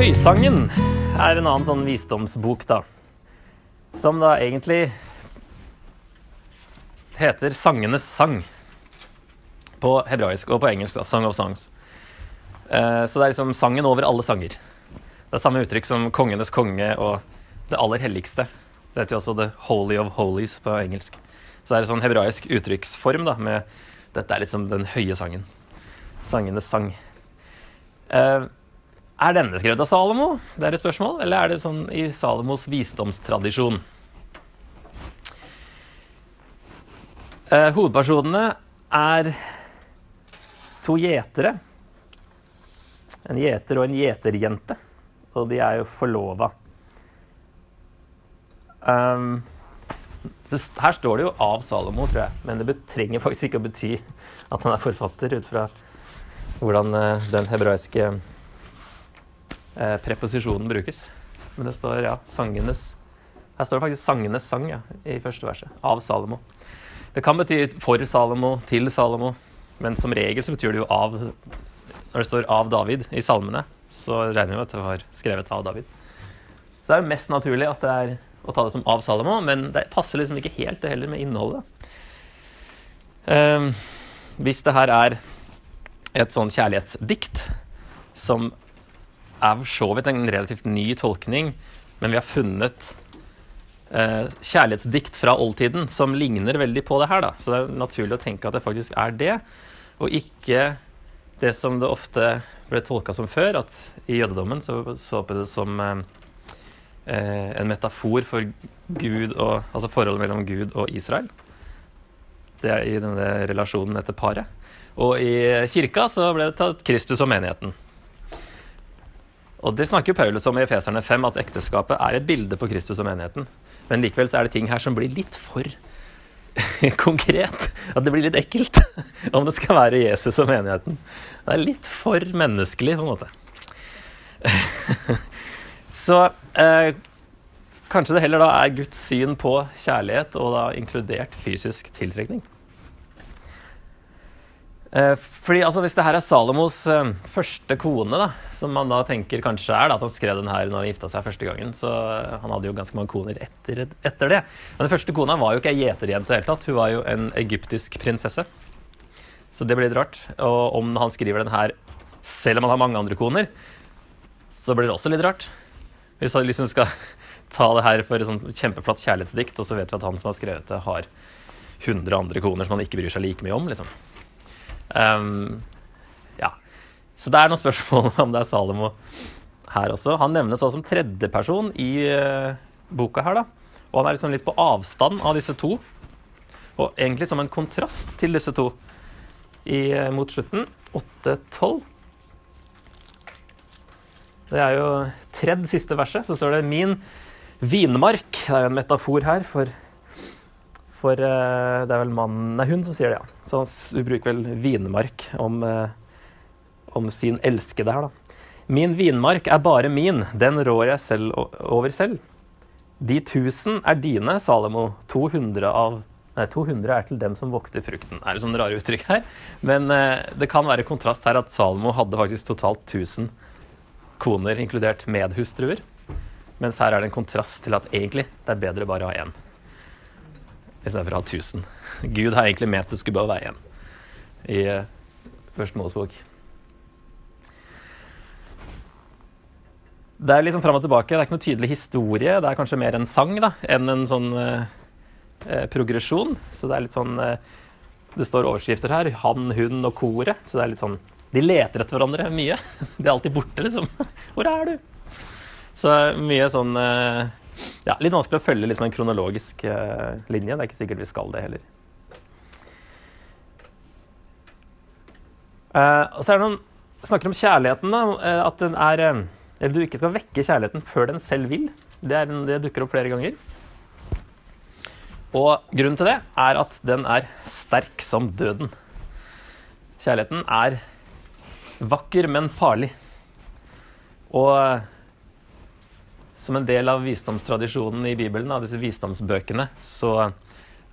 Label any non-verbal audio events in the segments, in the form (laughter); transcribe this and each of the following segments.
Salmesangen er en annen sånn visdomsbok, da. Som da egentlig heter Sangenes sang. På hebraisk og på engelsk. da, Song of Songs. Eh, så det er liksom sangen over alle sanger. Det er samme uttrykk som kongenes konge og det aller helligste. Det heter jo også The Holy of Holies på engelsk. Så det er en sånn hebraisk uttrykksform da, med dette er liksom den høye sangen. Sangenes sang. Eh, er denne skrevet av Salomo? Det er et spørsmål. Eller er det sånn i Salomos visdomstradisjon? Eh, hovedpersonene er to gjetere. En gjeter og en gjeterjente. Og de er jo forlova. Um, her står det jo 'av Salomo', tror jeg. Men det trenger faktisk ikke å bety at han er forfatter, ut fra hvordan uh, den hebraiske uh, preposisjonen brukes. Men det står ja, sangenes Her står det faktisk 'sangenes sang' ja, i første verset. Av Salomo. Det kan bety for Salomo, til Salomo, men som regel så betyr det jo av Når det står 'av David' i salmene, så regner vi med at det var skrevet av David. Så det er jo mest naturlig at det er å ta det som av Salomo, men det passer liksom ikke helt det heller med innholdet. Um, hvis det her er et sånn kjærlighetsdikt som er for så vidt en relativt ny tolkning, men vi har funnet eh, kjærlighetsdikt fra oldtiden som ligner veldig på det her, da. Så det er naturlig å tenke at det faktisk er det, og ikke det som det ofte ble tolka som før, at i jødedommen så så på det som eh, en metafor for Gud og, altså forholdet mellom Gud og Israel. Det er i denne relasjonen etter paret. Og i kirka så ble det tatt Kristus og menigheten. Og det snakker Paulus om i Efeserne 5, at ekteskapet er et bilde på Kristus og menigheten. Men likevel så er det ting her som blir litt for (laughs) konkret. At det blir litt ekkelt (laughs) om det skal være Jesus og menigheten. Det er litt for menneskelig, på en måte. (laughs) Så eh, kanskje det heller da er Guds syn på kjærlighet, og da inkludert fysisk tiltrekning. Eh, fordi altså, Hvis det her er Salomos eh, første kone, da, som man da tenker kanskje er da, at han skrev den her når han gifta seg første gangen så eh, Han hadde jo ganske mange koner etter, etter det. Men den første kona var jo ikke ei gjeterjente i det hele tatt. Hun var jo en egyptisk prinsesse. Så det blir litt rart. Og om han skriver den her selv om han har mange andre koner, så blir det også litt rart. Hvis han liksom skal (laughs) ta det her for et sånt kjempeflatt kjærlighetsdikt, og så vet vi at han som har skrevet det, har 100 andre koner som han ikke bryr seg like mye om. liksom. Um, ja. Så det er noen spørsmål (laughs) om det er Salomo her også. Han nevnes også som tredjeperson i uh, boka her, da. Og han er liksom litt på avstand av disse to. Og egentlig som en kontrast til disse to i, uh, mot slutten. 8-12. Det er jo tredje siste verset. Så står det 'min vinmark'. Det er jo en metafor her for, for uh, Det er vel mannen Nei, hun som sier det, ja. Så hun bruker vel vinmark om, uh, om sin elskede her, da. Min vinmark er bare min, den rår jeg selv over selv. De tusen er dine, Salomo. 200 av Nei, 200 er til dem som vokter frukten. Er det sånn rare uttrykk her. Men uh, det kan være kontrast her at Salomo hadde faktisk totalt 1000 koner, inkludert medhustruer. Mens her er det en kontrast til at egentlig det er bedre bare å ha én. Istedenfor å ha 1000. Gud har egentlig ment det skulle bare være én i uh, Første Mosebok. Det er liksom fram og tilbake. Det er ikke noe tydelig historie. Det er kanskje mer en sang da, enn en sånn uh, uh, progresjon. Så det er litt sånn Det står overskrifter her. Han, hun og koret. Så det er litt sånn De leter etter hverandre mye. (laughs) De er alltid borte, liksom. (laughs) Hvor er du? Så mye sånn Ja, litt vanskelig å følge liksom en kronologisk linje. Det er ikke sikkert vi skal det heller. Uh, så er det noen snakker om kjærligheten, da. At den er eller du ikke skal vekke kjærligheten før den selv vil. Det, en, det, dukker opp flere ganger. Og grunnen til det er at den er sterk som døden. Kjærligheten er vakker, men farlig. Og som en del av visdomstradisjonen i Bibelen, av disse visdomsbøkene, så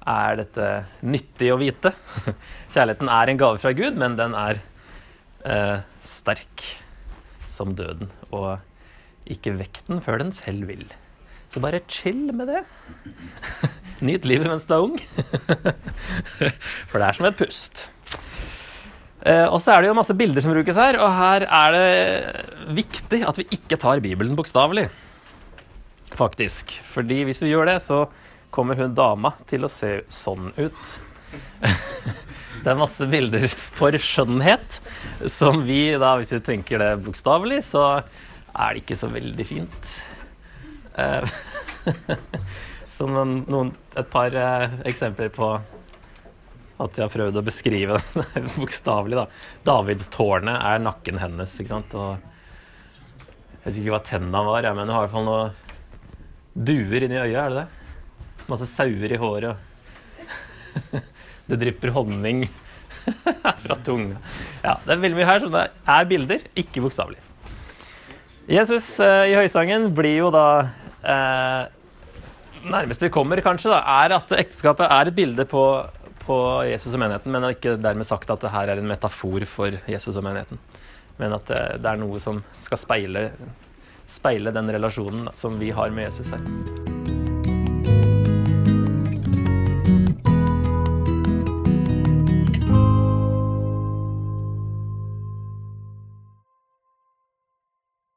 er dette nyttig å vite. (laughs) Kjærligheten er en gave fra Gud, men den er eh, sterk som døden. Og ikke vekk den før den selv vil. Så bare chill med det. (laughs) Nyt livet mens du er ung. (laughs) For det er som et pust. Eh, og så er det jo masse bilder som brukes her, og her er det viktig at vi ikke tar Bibelen bokstavelig. Faktisk. Fordi hvis vi gjør det, så kommer hun dama til å se sånn ut. (laughs) Det er masse bilder for skjønnhet, som vi da, hvis vi tenker det bokstavelig, så er det ikke så veldig fint. Eh, (laughs) så et par eh, eksempler på at jeg har prøvd å beskrive det (laughs) bokstavelig. da. Davidstårnet er nakken hennes. ikke sant? Og jeg husker ikke hva tenna var, men hun har i hvert fall noe duer inni øyet. er det det? Masse sauer i håret. (laughs) Det drypper honning (laughs) fra tunga. Ja, det er veldig mye her som det er bilder, ikke bokstavelig. Jesus eh, i høysangen blir jo da eh, Nærmest vi kommer, kanskje, da, er at ekteskapet er et bilde på, på Jesus og menigheten, men ikke dermed sagt at det her er en metafor for Jesus og menigheten. Men at det, eh, det er noe som skal speile, speile den relasjonen som vi har med Jesus her.